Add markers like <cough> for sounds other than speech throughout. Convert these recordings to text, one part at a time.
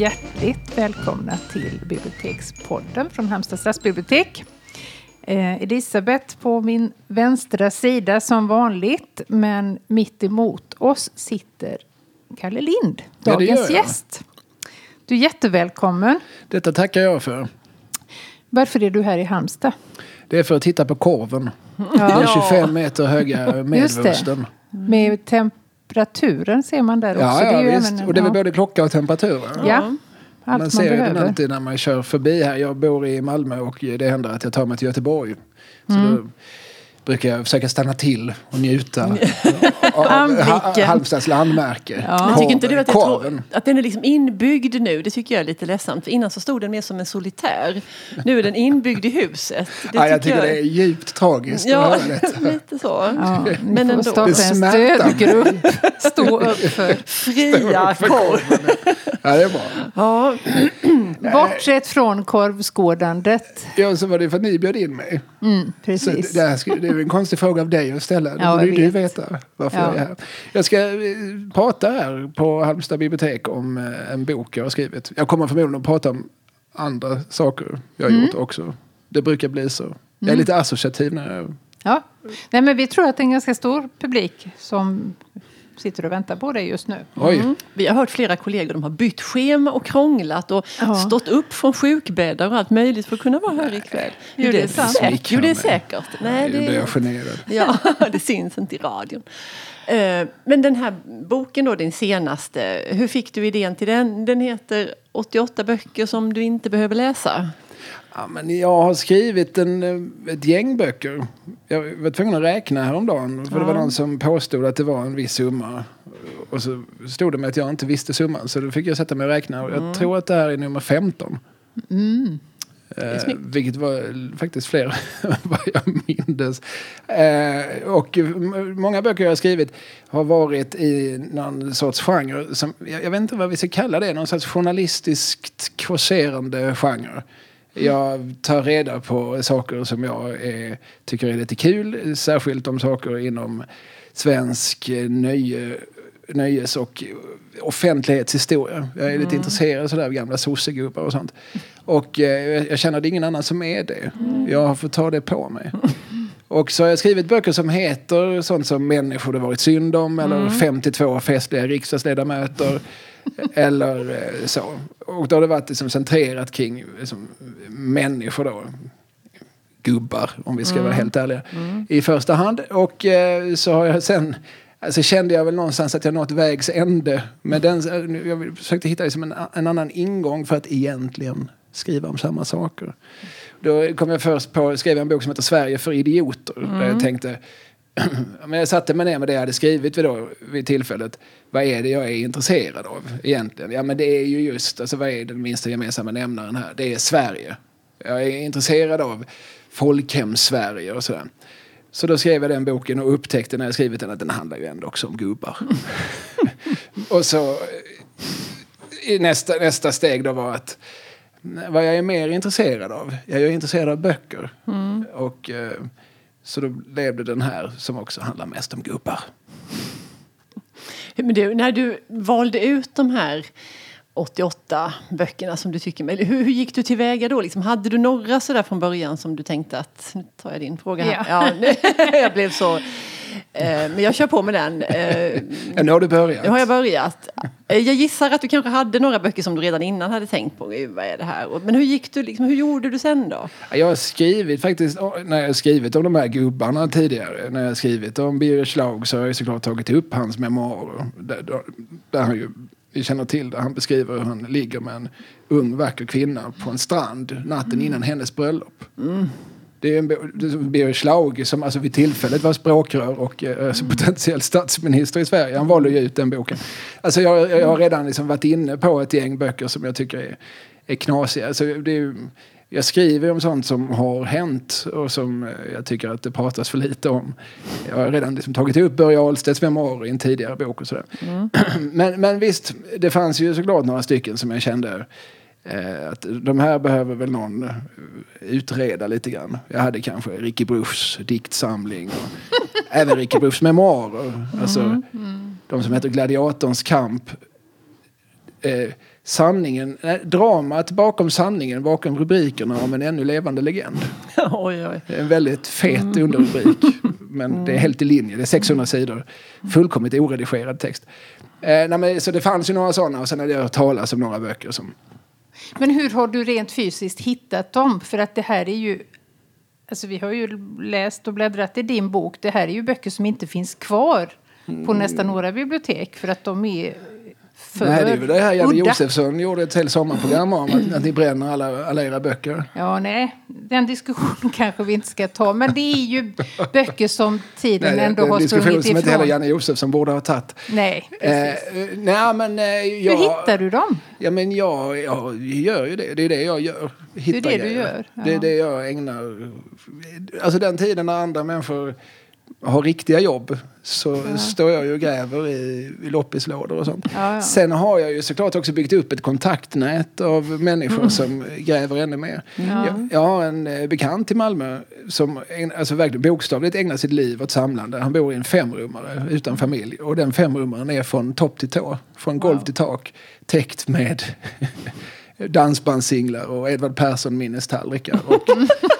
Hjärtligt välkomna till Bibliotekspodden från Halmstad stadsbibliotek. Eh, Elisabeth på min vänstra sida som vanligt, men mitt emot oss sitter Kalle Lind, Ja, dagens jag. gäst. Du är jättevälkommen. Detta tackar jag för. Varför är du här i Halmstad? Det är för att titta på korven. Den Ja, 25 meter höga Just medvursten. med temperaturen ser man där också. Ja, Det är ja ju visst. även en- Och det är väl ja. både klocka och temperatur. Ja, allt man man, ser ju den alltid när man kör förbi här. Jag bor i Malmö och det händer att jag tar mig till Göteborg. Så Mm. Brukar jag försöka stanna till och njuta <laughs> av Halmstads landmärke. Ja. Men tycker inte du att, trå- att den är liksom inbyggd nu? Det tycker jag är lite ledsamt. För innan så stod den mer som en solitär. Nu är den inbyggd i huset. Det Ja, jag tycker det är djupt tragiskt Ja, <laughs> lite så. Ja, Men ändå. starta Det en smärtar mig. stödgrupp. Stå upp för. Fria korven. Ja, det är bra. Ja, <clears throat> Bortsett från korvskådandet. Ja, så var det för att ni bjöd in mig. Mm, Så precis. det, det, här skulle, det är en konstig fråga av dig att ställa. Det Ja, borde ju du vet. veta varför Ja. jag är här. Jag ska eh, prata här på Halmstad bibliotek om eh, en bok jag har skrivit. Jag kommer förmodligen att prata om andra saker jag har Mm. gjort också. Det brukar bli så. Jag är lite associativ när jag... Ja. Nej, men vi tror att det är en ganska stor publik som sitter och väntar på dig just nu. Oj! mm. Vi har hört flera kollegor, de har bytt schema och krånglat och Ja. stått upp från sjukbäddar och allt möjligt för att kunna vara här ikväll. Jo, det är sant. säkert. Jo, det är säkert. Nej, det, jag generad. Ja, <laughs> det syns inte i radion. Eh, Men den här boken då, din senaste, hur fick du idén till den? Den heter 88 böcker som du inte behöver läsa. Ja, men jag har skrivit en, eh, ett gäng böcker. Jag var tvungen att räkna häromdagen. För det var någon som påstod att det var en viss summa. Och så stod det med att jag inte visste summan. Så då fick jag sätta mig och räkna. Och jag tror att det här är nummer 15. Eh, snyggt. vilket var faktiskt fler <laughs> än vad jag mindes. Eh, och många böcker jag har skrivit har varit i någon sorts genre. Som, jag, jag vet inte vad vi ska kalla det. Någon sorts journalistiskt kåserande genre. Jag tar reda på saker som jag är, tycker är lite kul. Särskilt om saker inom svensk eh, nöje, nöjes och offentlighetshistoria. Jag är lite intresserad sådär av gamla sossegubbar och sånt. Och eh, jag- känner att det är ingen annan som är det. Jag har fått ta det på mig. <laughs> Och så har jag skrivit böcker som heter sånt som Människor det varit synd om eller 52 festliga riksdagsledamöter. <laughs> eller eh, så. Och då har det varit liksom centrerat kring liksom, människor då. Gubbar, om vi ska vara helt ärliga. I första hand. Och eh, så har jag sen Alltså kände jag väl någonstans att jag nått vägs ände. Men den, jag försökte hitta liksom en, en annan ingång för att egentligen skriva om samma saker. Då kom jag först på skriva en bok som heter Sverige för idioter. Där jag tänkte, <clears throat> men jag satte mig ner med det jag hade skrivit vid, då, vid tillfället. Vad är det jag är intresserad av egentligen? Ja men det är ju just, alltså vad är den minsta gemensamma nämnaren här? Det är Sverige. Jag är intresserad av folkhem-Sverige och sådär. Så då skrev jag den boken och upptäckte när jag skrivit den att den handlar ju ändå också om gubbar. <laughs> och så eh, nästa, nästa steg då var att vad jag är mer intresserad av. Jag är intresserad av böcker. Och eh, så då blev det den här som också handlar mest om gubbar. Men du, när du valde ut de här 88 böckerna som du tycker, men hur, hur gick du tillväga då? Liksom, hade du några sådär från början som du tänkte att, nu tar jag din fråga här. Ja. Ja, <laughs> jag blev så, men jag kör på med den. Eh, Ja, nu har du börjat. nu har jag börjat. Eh, Jag gissar att du kanske hade några böcker som du redan innan hade tänkt på. "Gud, Vad är det här? Men hur gick du? Liksom, hur gjorde du sen då? Jag har skrivit faktiskt, när jag har skrivit om de här gubbarna tidigare, när jag har skrivit om Birger Schlaug så har jag såklart tagit upp hans memoarer. Där, där, han ju, vi känner till det, han beskriver hur han ligger med en ung vacker kvinna på en strand natten innan hennes bröllop. Det är en Birger Schlaug som alltså vid tillfället var språkrör och eh, alltså potentiell statsminister i Sverige. Han valde ju ut den boken. Alltså jag, jag har redan liksom varit inne på ett gäng böcker som jag tycker är, är knasiga. Alltså det är, jag skriver om sånt som har hänt och som eh, jag tycker att det pratas för lite om. Jag har redan liksom tagit upp Börje Ahlstedts memoarer i en tidigare bok och sådär. <clears throat> Men, men visst, det fanns ju såklart några stycken som jag kände att de här behöver väl någon eh, utreda lite grann. Jag hade kanske Ricky Bruchs diktsamling och <laughs> även Ricky Bruchs memoarer. Alltså, De som heter Gladiatorns kamp. eh, sanningen, nej, dramat bakom sanningen, bakom rubrikerna om en ännu levande legend. <laughs> oj, oj. En väldigt fet underrubrik. Men det är helt i linje. Det är 600 sidor. Fullkomligt oredigerad text. Eh, nej, men, så det fanns ju några sådana och sen hade jag hört talas om några böcker som... Men hur har du rent fysiskt hittat dem? För att det här är ju... Alltså vi har ju läst och bläddrat i din bok. Det här är ju böcker som inte finns kvar på nästan några bibliotek för att de är för Nej, det är väl det här Janne udda. Josefsson gjorde ett helt sommarprogram om. Att, att ni bränner alla, alla era böcker. Ja, nej, den diskussionen <laughs> kanske vi inte ska ta. Men det är ju böcker som tiden Nej, ändå det är har en diskussion sprungit som inte heller ifrån. Janne Josefsson borde ha tagit. Nej, Eh, precis. nej, men eh, jag... Hur hittar du dem? Ja, men jag, jag gör ju det. Det är det jag gör. Hittar det du grejer. gör, Det är ja. det jag ägnar... Alltså den tiden när andra människor har riktiga jobb så står jag ju och gräver i, i loppislådor och sånt. Ja, ja. Sen har jag ju såklart också byggt upp ett kontaktnät av människor som gräver ännu mer. Jag, jag har en eh, bekant i Malmö som alltså verkligen bokstavligt ägnar sitt liv åt samlande. Han bor i en femrummare utan familj och den femrummaren är från topp till tå, från golv till tak, täckt med <laughs> dansbandssinglar och Edvard Persson minnestallrikar och <laughs>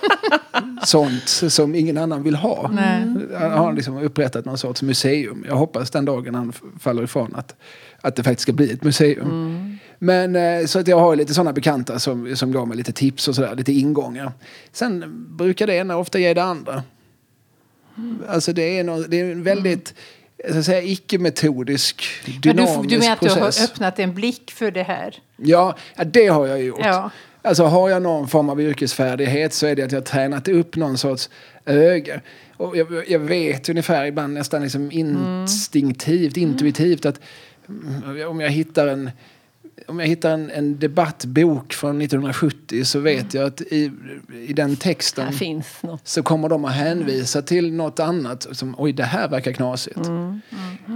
sånt som ingen annan vill ha. Nej. Han har liksom upprättat någon sorts museum. Jag hoppas den dagen han faller ifrån att, att det faktiskt ska bli ett museum. Men eh, så att jag har lite sådana bekanta som, som gav mig lite tips och sådär, lite ingångar. Sen brukar det ena ofta ge det andra. Alltså det är, nå det är en väldigt jag ska säga, icke-metodisk, Men dynamisk du, du menar att du har process. öppnat en blick för det här? Ja, ja, det har jag gjort. Ja. Alltså har jag någon form av yrkesfärdighet så är det att jag tränat upp någon sorts öga. Och jag, jag vet ungefär ibland nästan liksom instinktivt, intuitivt att mm, om jag hittar en om jag hittar en, en debattbok från 1970 så vet jag att i, i den texten så kommer de att hänvisa till något annat som oj det här verkar knasigt.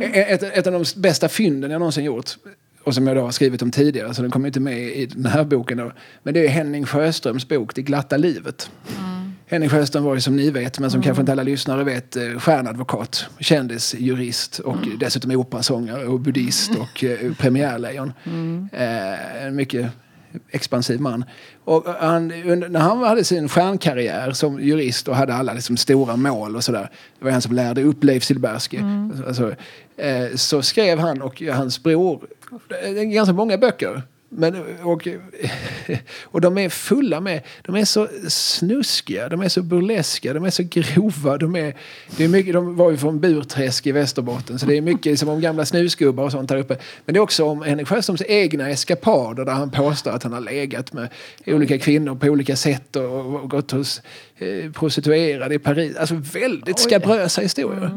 E- Ett, ett av de bästa fynden jag någonsin gjort och som jag då har skrivit om tidigare så den kommer inte med i den här boken då. Men det är Henning Sjöströms bok Det glatta livet. Henning Sjöström var ju som ni vet, men som kanske inte alla lyssnare vet, eh, stjärnadvokat, kändis, jurist och dessutom operasångare och buddhist <laughs> och eh, premiärlejon. Eh, en mycket expansiv man. Och han, under, när han hade sin stjärnkarriär som jurist och hade alla liksom stora mål och sådär. Det var han som lärde upp Leif Silbersky. Alltså, eh, så skrev han och hans bror eh, ganska många böcker. Men, och, <laughs> och de är fulla med, de är så snuskiga, de är så burleska, de är så grova. De, är, det är mycket, de var ju från Burträsk i Västerbotten så det är mycket som om gamla snusgubbar och sånt där uppe. Men det är också om Henrik Sjöströms egna eskapader där han påstår att han har legat med olika kvinnor på olika sätt och, och gått hos eh, prostituerade i Paris. Alltså väldigt skabrösa historier.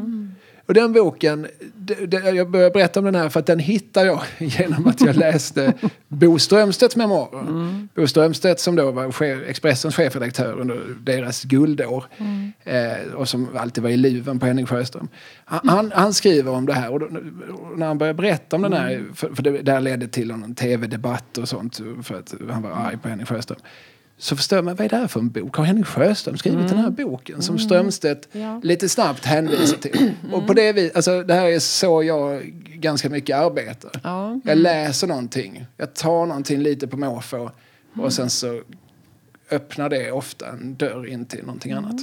Och den boken, d- d- jag börjar berätta om den här för att den hittar jag <laughs> genom att jag läste Bo Strömstedts memoarer. Bo Strömstedt som då var chef, Expressens chefredaktör under deras guldår. Eh, och som alltid var i luven på Henning Sjöström. Han, han, han skriver om det här och, då, och när han börjar berätta om den här, för, för det där ledde till någon tv-debatt och sånt för att han var arg på Henning Sjöström. Så förstår man, vad är det här för en bok? Har Henning Sjöström skrivit den här boken som Strömstedt Ja. lite snabbt hänvisar till? Och på det viset, alltså det här är så jag ganska mycket arbetar. Ja. Jag läser någonting, jag tar någonting lite på måfå och sen så öppnar det ofta en dörr in till någonting annat.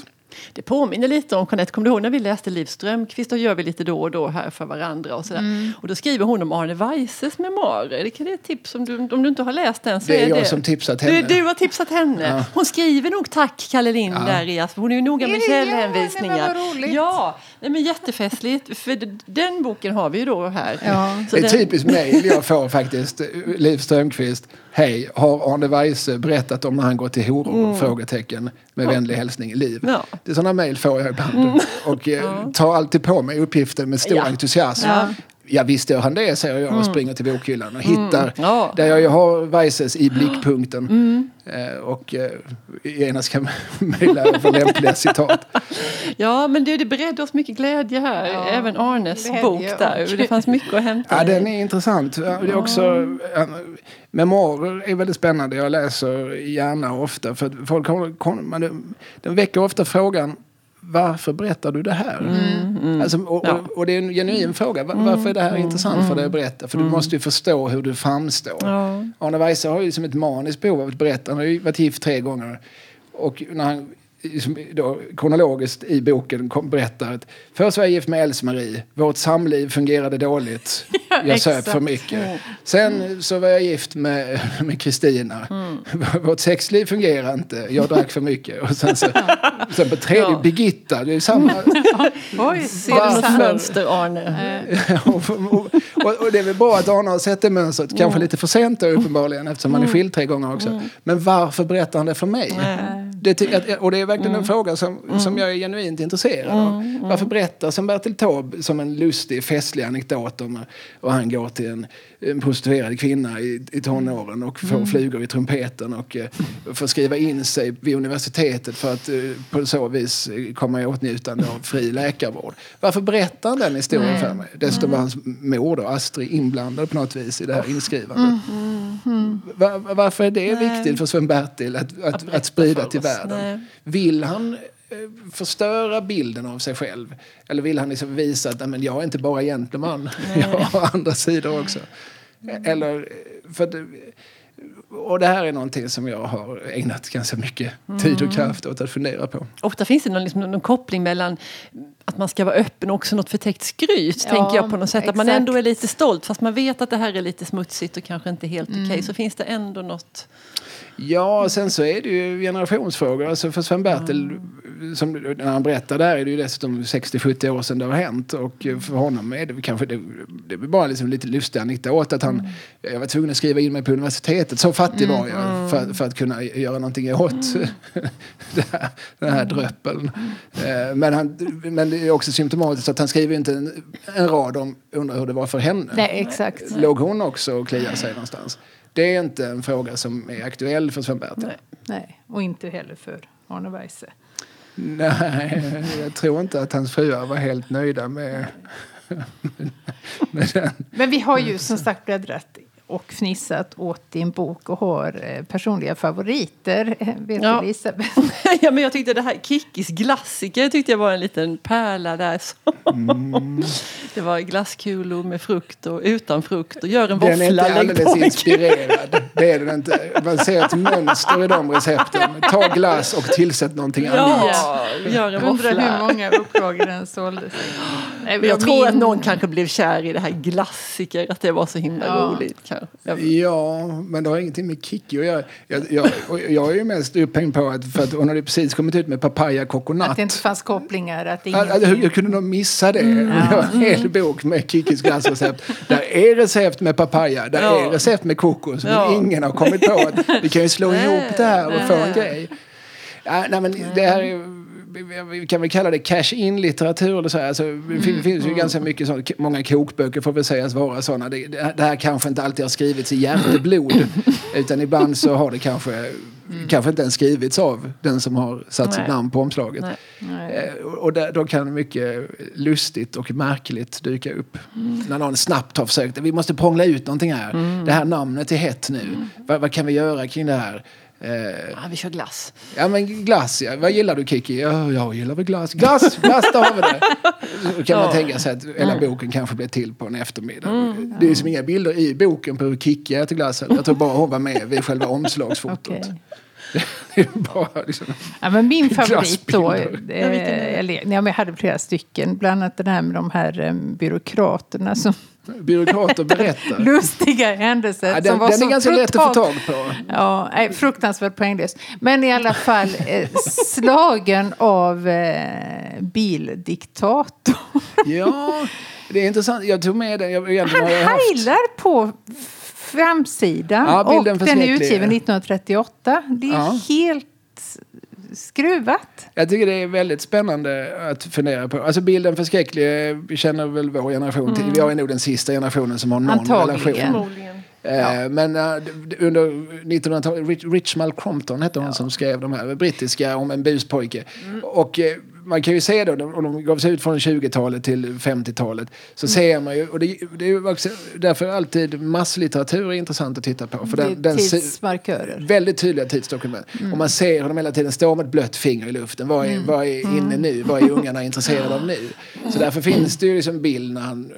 Det påminner lite om, Jeanette, kommer du ihåg när vi läste Liv Strömquist? Då gör vi lite då och då här för varandra och sådär. Mm. Och då skriver hon om Arne Weises memoarer. Det kan det ett tips om du, om du inte har läst den. Så Det är är jag det. som tipsat Du, henne. du har tipsat henne. Ja. Hon skriver nog tack Kalle Lind Ja. där i, alltså, hon är ju noga med Är källhänvisningar. Ja, nej, men jättefestligt. För den boken har vi ju då här. Ja. Så Det är den- typiskt mejl jag får faktiskt. Liv Strömqvist. Hej, har Arne Weise berättat om när han går till horor? Frågetecken. Med vänlig hälsning Liv. Mm. Ja. Det är sådana mejl får jag ibland. Och eh, tar alltid på mig uppgiften med stor Ja. entusiasm. Ja. Mm. Ja visst gör han det, säger jag och springer till bokhyllan och hittar. Ja. Mm. Där jag har Weises i blickpunkten. Eh, och eh, genast kan <laughs> mejla över lämpliga citat. Ja, men det, det beredde oss mycket glädje här. Ja, Även Arnes glädje bok där. Det fanns mycket att hämta. Ja, i. den är intressant. Ja, Det är också, ja, memoarer är väldigt spännande. Jag läser gärna ofta. För folk har, man, den väcker ofta frågan varför berättar du det här? Mm, Alltså, och, Ja. och, och det är en genuin fråga. Va- Varför är det här intressant för dig att berätta? För du måste ju förstå hur du framstår. Ja. Arne Weise har ju som ett maniskt behov av att berätta. Han har ju varit gift tre gånger. Och när han liksom, då, kronologiskt i boken kom, berättar att först var jag gift med Else-Marie. Vårt samliv fungerade dåligt. <laughs> Jag söp för mycket. Sen så var jag gift med <laughs> med Kristina. <laughs> Vårt sexliv fungerar inte. Jag drack för mycket. Och sen, så, sen på tredje, Ja. Birgitta. Det är samma. Oj, Ser du något mönster, Arne? och, och, och, och det är väl bra att Arne har sett det mönstret. Kanske lite för sent då uppenbarligen eftersom han är skild tre gånger också. Men varför berättar han det för mig? Det, och det är verkligen en fråga som, som jag är genuint intresserad av. Varför berättar som Bertil Taube som en lustig, festlig anekdot om och han går till en, en prostituerad kvinna i, i tonåren och får flugor i trumpeten och eh, får skriva in sig vid universitetet för att eh, på så vis eh, komma i åtnjutande av fri läkarvård. Varför berättar han den historien för mig? Dessutom var hans mor då, Astrid, inblandad på något vis i det här inskrivandet. Va- va- varför är det Nej. viktigt för Sven-Bertil att, att, att, berätta sprida till oss. världen? Nej. Vill han eh, förstöra bilden av sig själv? Eller vill han liksom visa att "Nej, men jag är inte bara gentleman, <laughs> jag har andra sidor också? Eller, eh, för det, och det här är någonting som jag har ägnat ganska mycket tid och kraft åt att fundera på. Ofta finns det någon, liksom, någon koppling mellan att man ska vara öppen och också något förtäckt skryt. Ja, tänker jag på något sätt. Att man exakt. ändå är lite stolt fast man vet att det här är lite smutsigt och kanske inte helt Mm. okej. Så finns det ändå något. Ja, sen så är det ju generationsfrågor. Alltså för Sven-Bertil, som när han berättar där är det ju dessutom 60-70 år sedan det har hänt. Och eh, för honom är det kanske, det, det är bara liksom lite lustig anekdot att han, jag var tvungen att skriva in mig på universitetet. Så fattig var jag för, för att kunna göra någonting åt <laughs> det här, den här dröppeln. Eh, Men, han, men det är också symptomatiskt att han skriver inte en, en rad om undrar hur det var för henne. Nej, exakt. Låg hon också och kliade sig någonstans? Det är inte en fråga som är aktuell för Sven-Bertil. Nej. Nej, och inte heller för Arne Weise. Nej, jag tror inte att hans fruar var helt nöjda med, med den. Men vi har ju som sagt bläddrat och fnissat åt din bok och har eh, personliga favoriter. Eh, Vet Ja. du, Elisabeth? <laughs> ja, men jag tyckte det här Kickis glassiker tyckte jag var en liten pärla där. Mm. <laughs> Det var glasskulor med frukt och utan frukt och gör en Den är våffla, inte alldeles inspirerad. Det är den inte. Man ser ett mönster i de recepten. Ta glass och tillsätt någonting annat. Ja, gör en Undrar hur våffla. många upplagor den sålde sig. <gasps> <gasps> Nej, Men jag tror att någon kanske blev kär i det här glassiker, att det var så himla Ja. roligt. Kanske. Jag, Ja, men det har ingenting med Kikki att göra. Jag, jag, är ju mest upphängd på att, för att hon hade precis kommit ut med Papaya Att Coconut. det inte fanns kopplingar. Att Ja, ingenting... hur jag kunde nog missa det. Mm. Det var en hel bok med Kikis glassrecept. Där är recept med papaya, där Ja. är recept med kokos. Men Ja. ingen har kommit på att vi kan ju slå ihop det här och få en grej. Ja, nej, men det här är, vi kan väl kalla det cash-in-litteratur. Eller så här. Alltså, det fin- finns ju ganska mycket sånt, många kokböcker får väl sägas vara sådana. Det, det här- kanske inte alltid har skrivits i hjärteblod. <laughs> utan ibland så har det kanske, kanske inte ens skrivits av den som har satt sitt Nej. namn på omslaget. Nej. Nej. Eh, Och där, då kan mycket lustigt och märkligt dyka upp. När någon snabbt har försökt, vi måste prångla ut någonting här. Det här namnet är hett nu. Vad, vad kan vi göra kring det här? Eh, ja, vi kör glass. ja men glass, ja. vad gillar du Kiki? Ja, jag gillar väl glass. Glass, glass, där har vi det. Så kan man Ja. tänka sig att hela boken kanske blev till på en eftermiddag. Det är som inga bilder i boken på hur Kiki äter glassen. Jag tror bara hon var med vid själva omslagsfotot. Okej. <laughs> Det är bara liksom... Ja, men min favorit då, eh, eller, nej, men jag hade flera stycken. Bland annat den här med de här eh, byråkraterna som Byråkrater berättar. <laughs> lustiga händelser. Ja, som den, var den så är ganska lätt att få tag på. Ja, nej, fruktansvärt poänglöst. Men i alla fall eh, slagen av eh, bildiktator. <laughs> Ja, det är intressant. Jag tog med den. Jag, Han heilar på framsidan Ja, och den är utgiven 1938. Det är Ja. helt skruvat. Jag tycker det är väldigt spännande att fundera på. Alltså bilden förskräcklig vi känner väl vår generation till. Jag är nog den sista generationen som har någon Antagligen. relation. Eh, Men eh, under 1900-talet, Rich- Richmal Crompton hette hon som skrev de här brittiska om en buspojke. Och eh, man kan ju se då, om de gav sig ut från 20-talet till 50-talet, så ser man ju, och det, det är ju också, därför är alltid masslitteratur är intressant att titta på. För är den, tidsmarkörer. Väldigt tydliga tidsdokument. Och man ser hur de hela tiden står med ett blött finger i luften. Vad är, vad är inne nu? Vad är ungarna intresserade av nu? Så därför finns det ju liksom bild när han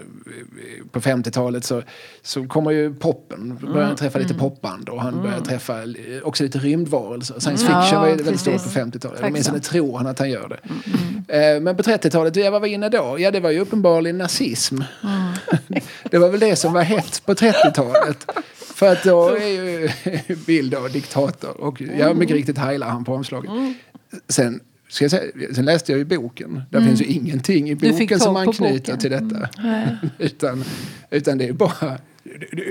på 50-talet så, så kommer ju poppen. Då börjar han träffa lite popband och han börjar träffa också lite rymdvarelser. Science fiction Ja, var ju väldigt stort på precis. 50-talet. Åtminstone tror han att han gör det. Eh, Men på 30-talet, ja, vad var inne då? Ja, det var ju uppenbarligen nazism. <laughs> det var väl det som var hett på 30-talet. För att då är ju <laughs> bild av diktator. Och ja, mycket riktigt heilar han på omslaget. Sen, ska jag säga, sen läste jag ju boken. Där finns ju ingenting i boken som anknyter till detta. <laughs> utan, utan det är bara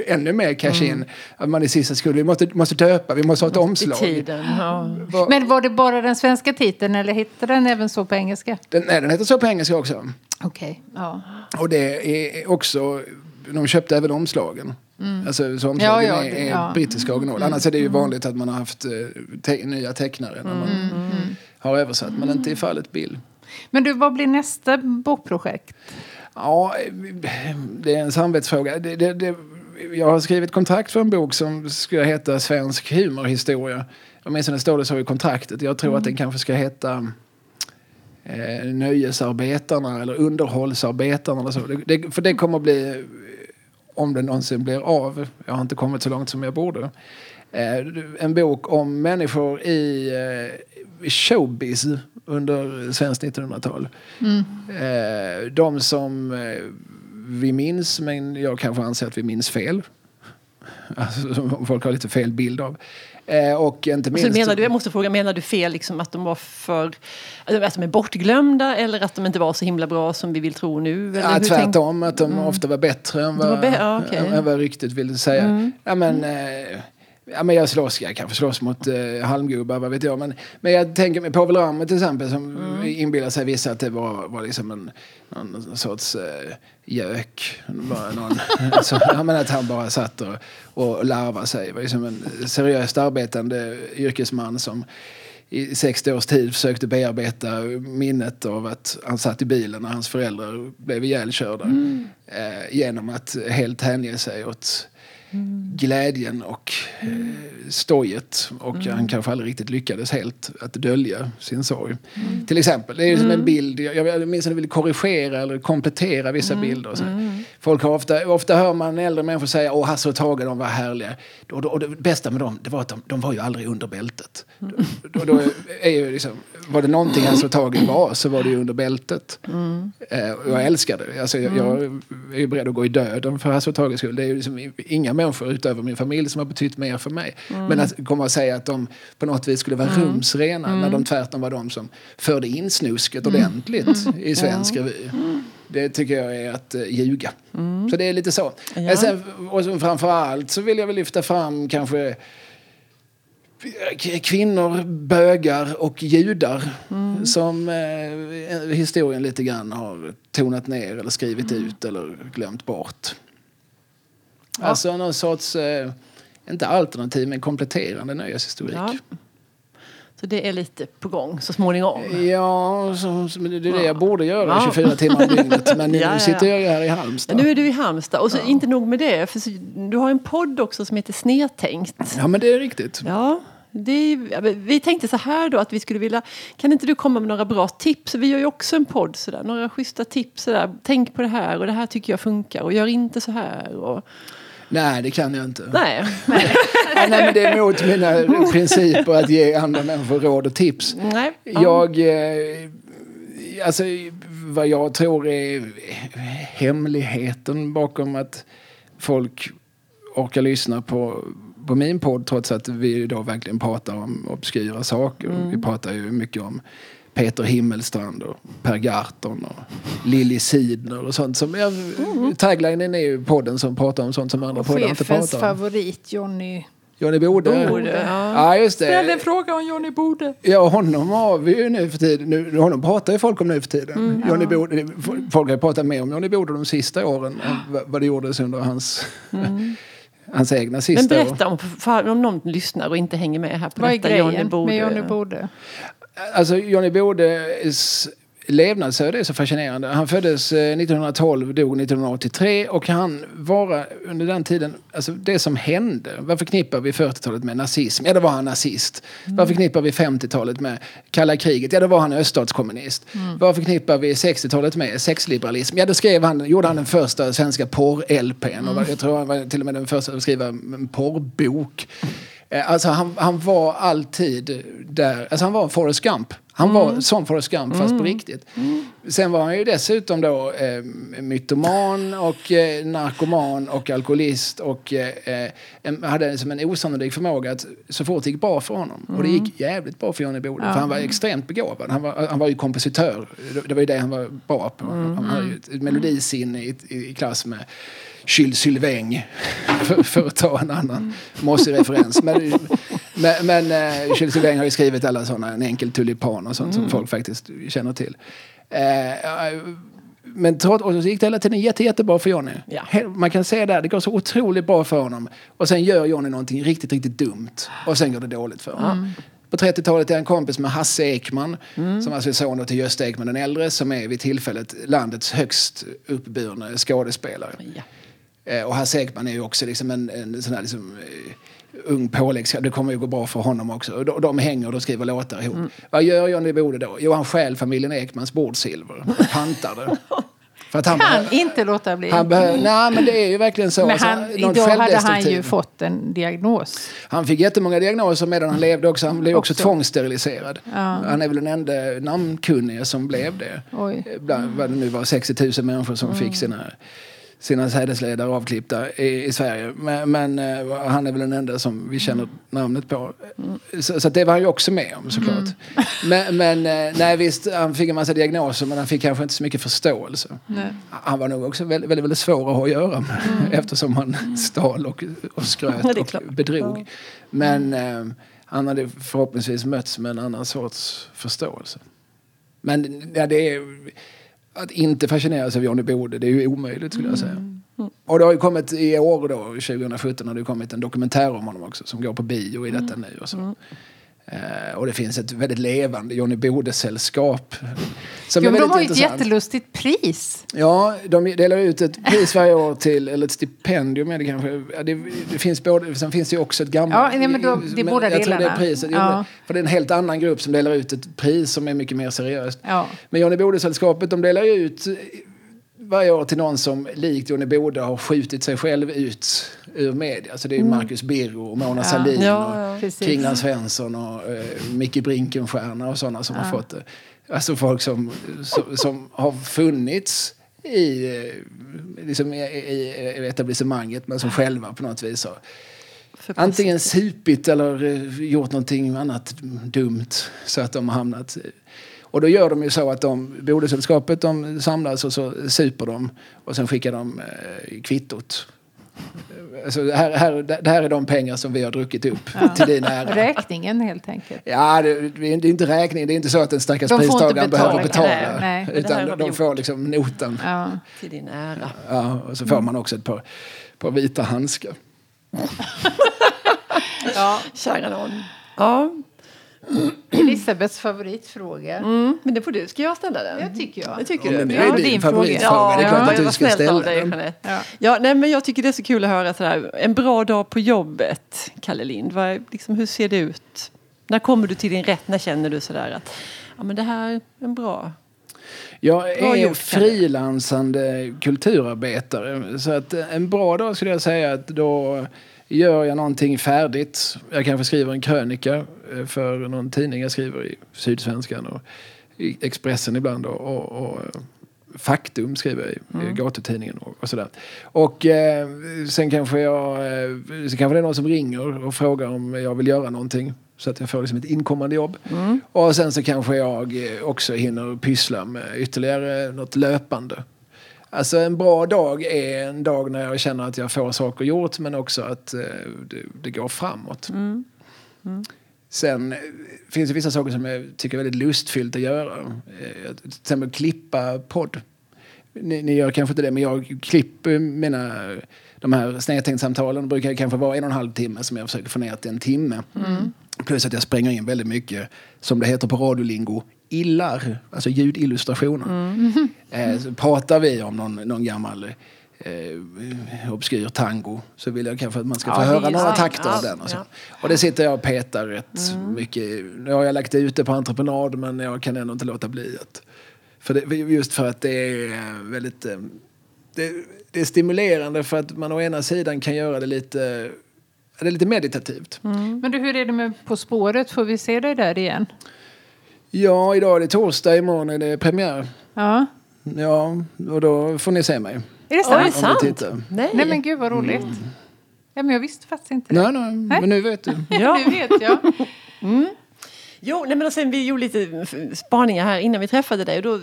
ännu mer cash in. Att man i sista sekunden, vi måste, måste döpa, vi måste ha ett I omslag. tiden. Ja. Vad- Men var det bara den svenska titeln eller hette den även så på engelska? Den, nej, den heter så på engelska också. Okej. Ja. Och det är också, de köpte även omslagen. Alltså så omslagen Ja, ja, är, det- är ja. brittiska original. Annars är det ju vanligt att man har haft eh, te- nya tecknare när man har översatt. Men inte i fallet Bill. Men du, vad blir nästa bokprojekt? Ja, det är en samvetsfråga. Det, det, det, jag har skrivit kontrakt för en bok som ska heta Svensk humorhistoria. Åtminstone står det så i kontraktet. Jag tror att den kanske ska heta eh, Nöjesarbetarna eller Underhållsarbetarna. Eller så. Det, det, för det kommer att bli, om det någonsin blir av, jag har inte kommit så långt som jag borde, eh, en bok om människor i eh, showbiz under svenskt 1900-tal. Eh, de som eh, vi minns, men jag kanske anser att vi minns fel. Alltså, som folk har lite fel bild av. Eh, och inte minst... menar du, jag måste fråga, menar du fel liksom att de var för... Att de är bortglömda eller att de inte var så himla bra som vi vill tro nu? Eller Ja, hur tänk- tvärtom, att de ofta var bättre än vad, bä- ja, okej. än vad ryktet ville säga. Ja, men, eh, ja, men jag slåss, jag kanske slåss mot eh, halmgubbar, vad vet jag. Men, men jag tänker mig Povel Ramel till exempel, som inbillar sig vissa att det var, var liksom en någon sorts eh, gök. Bara någon, <laughs> alltså, ja, men att han bara satt och, och larvade sig. Det var liksom en seriöst arbetande yrkesman som i 60 års tid försökte bearbeta minnet av att han satt i bilen när hans föräldrar blev ihjälkörda. Eh, genom att helt hänge sig åt glädjen och eh, stojet. Och han kanske aldrig riktigt lyckades helt att dölja sin sorg. Till exempel, det är som en bild, jag, jag minns att jag ville korrigera eller komplettera vissa bilder. och Så. Folk har ofta, ofta hör man äldre människor säga åh Hasse och Tage de var härliga. Och, och det bästa med dem det var att de, de var ju aldrig under bältet. Då, då är ju liksom, var det någonting Hasse och Tage var så var det ju under bältet. Eh, jag älskar det. Alltså, jag, jag är ju beredd att gå i döden för Hasse och Tages skull. Det är ju liksom inga människor utöver min familj som har betytt mer för mig. Men att komma och säga att de på något vis skulle vara rumsrena när de tvärtom var de som förde in snusket ordentligt i svensk revy. Det tycker jag är att uh, ljuga. Så det är lite så. Men sen, och så framför allt så vill jag väl lyfta fram kanske k- kvinnor, bögar och judar som eh, historien lite grann har tonat ner eller skrivit ut eller glömt bort. Alltså någon sorts, eh, inte alternativ men kompletterande nöjeshistorik. Ja. Så det är lite på gång så småningom. Ja, så, så, men det är det jag borde göra Ja. 24 timmar om dygnet. <laughs> Men nu Ja, ja, ja. sitter jag här i Ja, Halmstad. nu är du i Halmstad. Och så inte nog med det, för så, du har en podd också som heter Snedtänkt. Ja, men det är riktigt. Ja, är, ja, men vi tänkte så här då att vi skulle vilja, kan inte du komma med några bra tips? Vi gör ju också en podd sådär, några schyssta tips sådär. Tänk på det här och det här tycker jag funkar och gör inte så här. Och, Nej, det kan jag inte. nej, <laughs> Nej, men det är mot mina principer att ge andra människor råd och tips. nej. Jag... Eh, alltså, vad jag tror är hemligheten bakom att folk orkar lyssna på, på min podd trots att vi då verkligen pratar om obskyra saker. Vi pratar ju mycket om Peter Himmelstrand och Per Gahrton och Lilly Sidner och sånt. Som, jag, Taglinen är ju podden som pratar om sånt som andra poddar inte Chefens pratar om. favorit, Johnny. Johnny Bode. Borde, ja. Ja, just det. Ställ en fråga om Johnny Bode. Ja, honom har vi ju nu för tiden. Nu, honom pratar ju folk om nu för tiden. Johnny Bode, folk har pratat mer om Johnny Bode de sista åren än vad- det gjordes under hans, <laughs> hans egna Men sista år. berätta om, om någon lyssnar och inte hänger med här på Vad är detta grejen Johnny Bode. med Johnny Bode? Alltså Johnny Bodes levnadsöde är så fascinerande. Han föddes eh, 1912, dog 1983 och han var under den tiden, alltså det som hände, vad förknippar vi 40-talet med nazism? Ja, då var han nazist. Vad förknippar vi 50-talet med kalla kriget? Ja, då var han öststatskommunist. Vad förknippar vi 60-talet med sexliberalism? Ja, då skrev han, gjorde han den första svenska porr-LPn och var- jag tror han var till och med den första att skriva en porrbok. Eh, Alltså han, han var alltid där. Alltså han var en Forrest Gump. Han var som Forrest Gump fast på riktigt. Sen var han ju dessutom då eh, mytoman och eh, narkoman och alkoholist och eh, en, hade som en osannolik förmåga att så fort det gick bra för honom och det gick jävligt bra för Johnny Bode för han var extremt begåvad. Han var, han var ju kompositör. Det, det var ju det han var bra på. Han hade ju ett, ett melodisinne i, i, i klass med Jules Sylvain för, för att ta en annan mossig referens. Men, men, men eh, Jules Sylvain har ju skrivit alla sådana, En enkel tulipan och sånt som folk faktiskt känner till. Eh, men trots, och så gick det hela tiden jätte, jättebra för Johnny. Ja. Man kan se där, det går så otroligt bra för honom. Och sen gör Johnny någonting riktigt, riktigt dumt. Och sen går det dåligt för honom. På 30-talet är han kompis med Hasse Ekman, som alltså är son till Gösta Ekman den äldre, som är vid tillfället landets högst uppburna skådespelare. Ja. Eh, och Hasse Ekman är ju också liksom en, en sån här liksom, eh, ung påläggs... Det kommer ju gå bra för honom också. Och de, de hänger och de skriver låtar ihop. Vad gör Johnny Bode då? Jo, han stjäl familjen Ekmans bordsilver. Pantar det. <laughs> För att han Kan inte låta bli. han behöver, nej men det är ju verkligen så. Men Alltså, han, någon idag hade han ju fått en diagnos. Han fick jättemånga diagnoser medan han levde också. Han blev också, Också. tvångssteriliserad. Han är väl den enda namnkunnige som blev det. Oj. Bland, vad det nu var, 60 000 människor som fick sina, sina sädesledare avklippta i, i Sverige. Men, men eh, han är väl den enda som vi känner namnet på. Så, så att det var han ju också med om såklart. <laughs> Men, men eh, nej visst, han fick en massa diagnoser men han fick kanske inte så mycket förståelse. Nej. Han var nog också väldigt, väldigt, väldigt svår att ha att göra med <laughs> eftersom han stal och, och skröt och bedrog. Men eh, han hade förhoppningsvis mötts med en annan sorts förståelse. Men ja, det är, att inte fascineras av Johnny Bode, det är ju omöjligt skulle jag säga. Och det har ju kommit i år då, 2017, har det kommit en dokumentär om honom också som går på bio i detta nu. Och, så. Eh, och det finns ett väldigt levande Johnny Bode-sällskap. Jo, de har ju ett jättelustigt pris. Ja, de delar ut ett pris varje år till, eller ett stipendium är det kanske. Det, det finns både, sen finns det ju också ett gammalt... Ja, nej, men då- det är båda jag tror det är delarna. priset. Ja. För det är en helt annan grupp som delar ut ett pris som är mycket mer seriöst. Ja. Men Johnny Bode-sällskapet, de delar ju ut varje år till någon som likt Johnny Bode har skjutit sig själv ut ur media. Så det är ju Marcus Birro och Mona Sahlin Mm. Ja, ja. och. Kringland Svensson och uh, Micke Brinkenstierna och sådana som har fått det. Alltså folk som, som, som har funnits i, eh, liksom i, i, etablissemanget men som själva på något vis har antingen supit eller eh, gjort någonting annat dumt så att de har hamnat... Och då gör de ju så att de, Bodesällskapet de samlas och så super de och sen skickar de eh, kvittot. Alltså, det, här, här, det här är de pengar som vi har druckit upp till din ära. Räkningen helt enkelt. Ja, det, det är inte räkning. Det är inte så att den stackars De pristagaren behöver betala. nej, nej. Utan de gjort. får liksom notan. Ja. Till din ära. Ja, och så får man också ett par, par vita handskar. <laughs> Ja. Kära någon. Ja, Elisabeths favoritfråga. mm, men det får du. Ska jag ställa den? Det tycker jag. Det tycker Ja, du? men det Ja, är din din fråga. favoritfråga. Det är klart Ja, att det du ska ställa dig, den. Ja. Ja, nej, men jag tycker det är så kul att höra sådär. En bra dag på jobbet, Kalle Lind. Vad, är- liksom, hur ser det ut? När kommer du till din rätt? När känner du sådär att ja, men det här är en bra... Jag är frilansande kulturarbetare. Så att en bra dag skulle jag säga att då gör jag någonting färdigt. Jag kanske skriver en krönika eh, för någon tidning. Jag skriver i Sydsvenskan och i Expressen ibland. Och, och, och eh, Faktum skriver jag i, i gatutidningen och, och sådär. Och eh, sen kanske jag... Eh, så kanske det är någon som ringer och frågar om jag vill göra någonting. Så att jag får liksom ett inkommande jobb. Och sen så kanske jag eh, också hinner pyssla med ytterligare något löpande. Alltså en bra dag är en dag när jag känner att jag får saker gjort men också att eh, det, det går framåt. Sen eh, finns det vissa saker som jag tycker är väldigt lustfyllt att göra. Eh, Till exempel klippa podd. Ni, ni gör kanske inte det, men jag klipper mina... De här snedtänkt-samtalen brukar kanske vara en och en halv timme som jag försöker få ner till en timme. Plus att jag spränger in väldigt mycket, som det heter på radiolingo, illar, alltså ljudillustrationer. Eh, så pratar vi om någon, någon gammal eh, obskyr tango så vill jag kanske att man ska Ja, få höra några sant. takter av Ja, den. Och, så. ja. och det sitter jag och petar rätt mycket. Nu har jag lagt ut det på entreprenad men jag kan ändå inte låta bli att... För det, just för att det är väldigt... eh, Det, det är stimulerande för att man å ena sidan kan göra det lite... Det är lite meditativt. Men du, hur är det med På spåret? Får vi se dig där igen? Ja, idag är det torsdag, imorgon är det premiär. Ja. Ja, och då får ni se mig. Är det sant? sant? tittar. Nej. Nej men gud vad roligt. Ja, men jag visste faktiskt inte det. Nej, nej, men nu vet du. <laughs> Ja. Nu vet jag. Jo, nej, men sen vi gjorde lite spaningar här innan vi träffade dig. Och då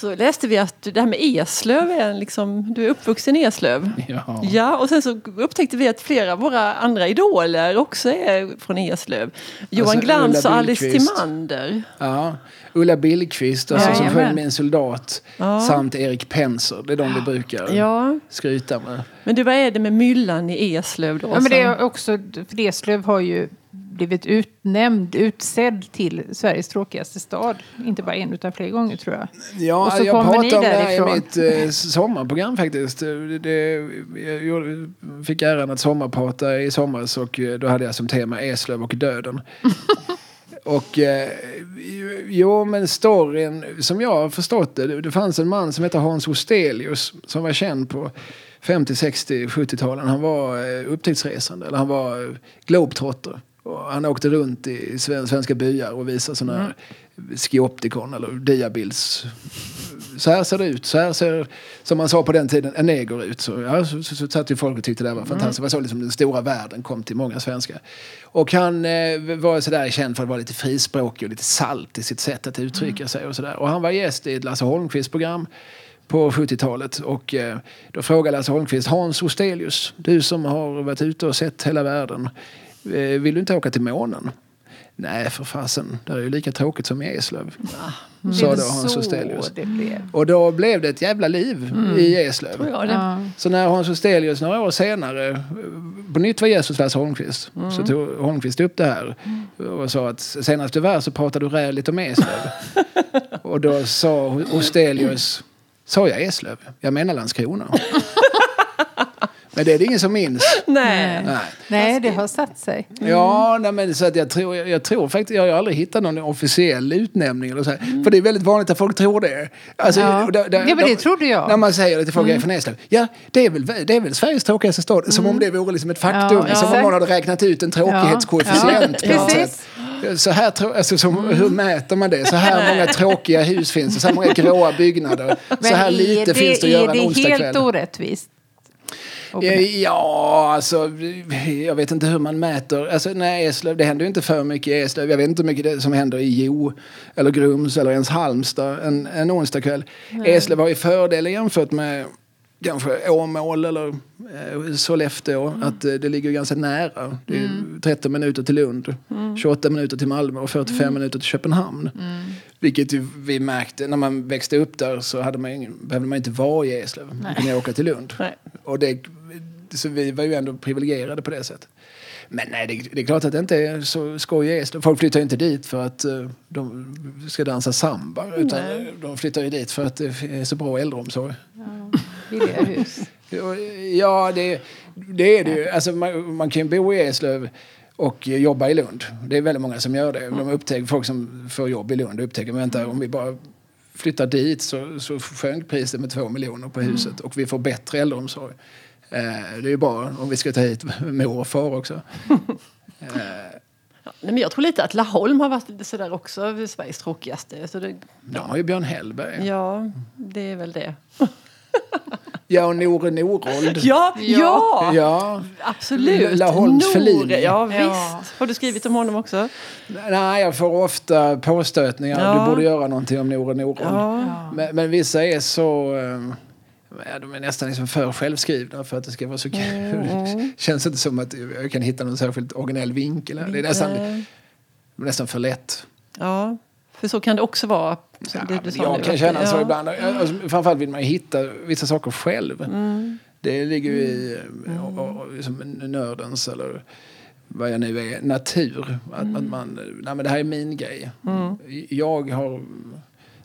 så läste vi att det här med Eslöv är en liksom, du är uppvuxen i Eslöv. Ja. Ja, och sen så upptäckte vi att flera av våra andra idoler också är från Eslöv. Johan Alltså, Glans och Alice. Timander. Ja, Ulla Billqvist alltså, som Jajamän. sjöng Min soldat Ja. samt Erik Penser. Det är de vi brukar Ja, skryta med. men du, vad är det med myllan i Eslöv då? Ja, men det som- är också, för Eslöv har ju blivit utnämnd, utsedd till Sveriges tråkigaste stad. Inte bara en utan flera gånger tror jag. Ja, Och så jag kommer pratade om det här därifrån. i mitt eh, sommarprogram faktiskt. Det, det, jag fick äran att sommarprata i somras och eh, då hade jag som tema Eslöv och döden. <laughs> och eh, jo, men storyn som jag har förstått det, det, det fanns en man som hette Hans Ostelius som var känd på 50, 60, 70-talen. Han var eh, upptäcktsresande, eller han var eh, globetrotter. Och han åkte runt i sven- svenska byar och visade sådana här skioptikon eller diabilds så här ser det ut. Så här ser, som man sa på den tiden, en neger ut. Så, ja, så, så, så satt ju folk och tyckte det var fantastiskt. Det var så liksom den stora världen kom till många svenskar. Och han eh, var sådär känd för att vara lite frispråkig och lite salt i sitt sätt att uttrycka sig. Och, sådär. och han var gäst i ett Lasse Holmqvist-program på 70-talet. Och eh, då frågade Lasse Holmqvist, Hans Ostelius, du som har varit ute och sett hela världen, vill du inte åka till månen? Nej, för fasen. Det är ju lika tråkigt som i Eslöv. Det Sa är då Hans blev. Och då blev det ett jävla liv i Eslöv. Ja. Så när Hans Ostelius några år senare eh, på nytt var hos Lasse Holmqvist så tog Holmqvist upp det här och sa att senast du var så pratade du räligt om Eslöv. <laughs> och då sa Ostelius, sa jag Eslöv? Jag menar Landskrona. <laughs> Men det är det ingen som minns. Nej. Nej. Nej, det har satt sig. Ja, nej, men så att jag, tror, jag, jag tror faktiskt, jag har aldrig hittat någon officiell utnämning. Eller så här, För det är väldigt vanligt att folk tror det. Alltså, Ja. där- där- Ja, men det trodde jag. När man säger det till folk, jag är från Eslöv. Ja, det är, väl, det är väl Sveriges tråkigaste stad. Som om det vore liksom ett faktum. Ja, som om någon hade räknat ut en tråkighetskoefficient. Ja, precis. sätt. Så här, alltså, som, Hur mäter man det? Så här <laughs> många tråkiga hus finns det. Så här många gråa byggnader. så här är lite det, finns det att är göra en det onsdagkväll. helt orättvist? Ja, alltså jag vet inte hur man mäter. Alltså, nej, Eslöv, det händer ju inte för mycket i Eslöv. Jag vet inte hur mycket det som händer i Jo eller Grums eller ens Halmstad en, en onsdagkväll. Eslöv har ju fördelar jämfört med kanske Åmål eller eh, Sollefteå. Att eh, det ligger ganska nära. Det är 30 minuter till Lund, 28 minuter till Malmö och 45 minuter till Köpenhamn. Vilket ju vi märkte när man växte upp där så hade man ingen, behövde man inte vara i Eslöv. Man kunde åka till Lund. Nej. Och det, så vi var ju ändå privilegierade på det sättet. Men nej, det, det är klart att det inte är så skoj i Eslöv. Folk flyttar ju inte dit för att eh, de ska dansa samba. Utan de flyttar ju dit för att det är så bra äldreomsorg. Billiga hus. <laughs> Ja, det, det är det ju. Alltså, man, man kan ju bo i Eslöv och jobba i Lund. Det är väldigt många som gör det. De upptäcker, folk som får jobb i Lund upptäcker vänta, om vi bara flyttar dit så, så sjönk priset med två miljoner på huset och vi får bättre äldreomsorg. Det är ju bra om vi ska ta hit mor och far också. Eh, <laughs> Ja, men jag tror lite att Laholm har varit lite sådär också Sveriges tråkigaste. Så det, de har ju Björn Hellberg. ja, det är väl det. <laughs> Ja, och Nore Norold. Ja, ja, Ja. absolut. Laholms Nore. Ja, visst. Ja. Har du skrivit om honom också? Nej, jag får ofta påstötningar. Ja. Du borde göra någonting om Nore Norold. Ja. Men, men vissa är så... de är nästan liksom för självskrivna för att det ska vara så kul. Mm. <laughs> känns inte som att jag kan hitta någon särskilt originell vinkel. Det är nästan, nästan för lätt. Ja, för så kan det också vara. Ja, det du jag nu, kan känna så ja. ibland. Alltså, framförallt vill man hitta vissa saker själv. Mm. Det ligger ju i och, och, och, liksom nördens eller vad jag nu är, natur. Att, Mm. att man, nej men det här är min grej. Jag har,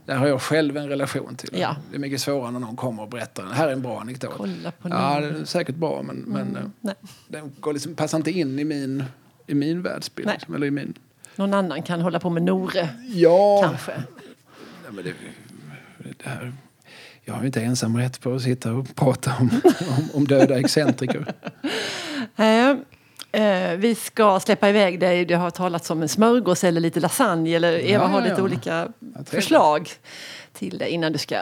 det här har jag själv en relation till. Ja. Det är mycket svårare när någon kommer och berättar, det här är en bra anekdot. Kolla på Ja, det är säkert bra men, men eh, Nej. den går liksom, passar inte in i min, i min världsbild. Nej. Eller i min, Någon annan kan hålla på med Nore, ja, kanske. Nej, men det, det här, jag har ju inte ensam rätt på att sitta och prata om, om, om döda excentriker. <laughs> Eh, vi ska släppa iväg dig. Det har talats om en smörgås eller lite lasagne. Eller Eva Ja, har lite ja. olika förslag till dig innan du ska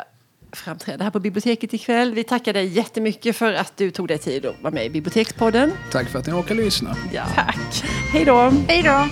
framträda här på biblioteket ikväll. Vi tackar dig jättemycket för att du tog dig tid att vara med i Bibliotekspodden. Tack för att ni orkar lyssna. Ja. Tack. Hej då! Hej då!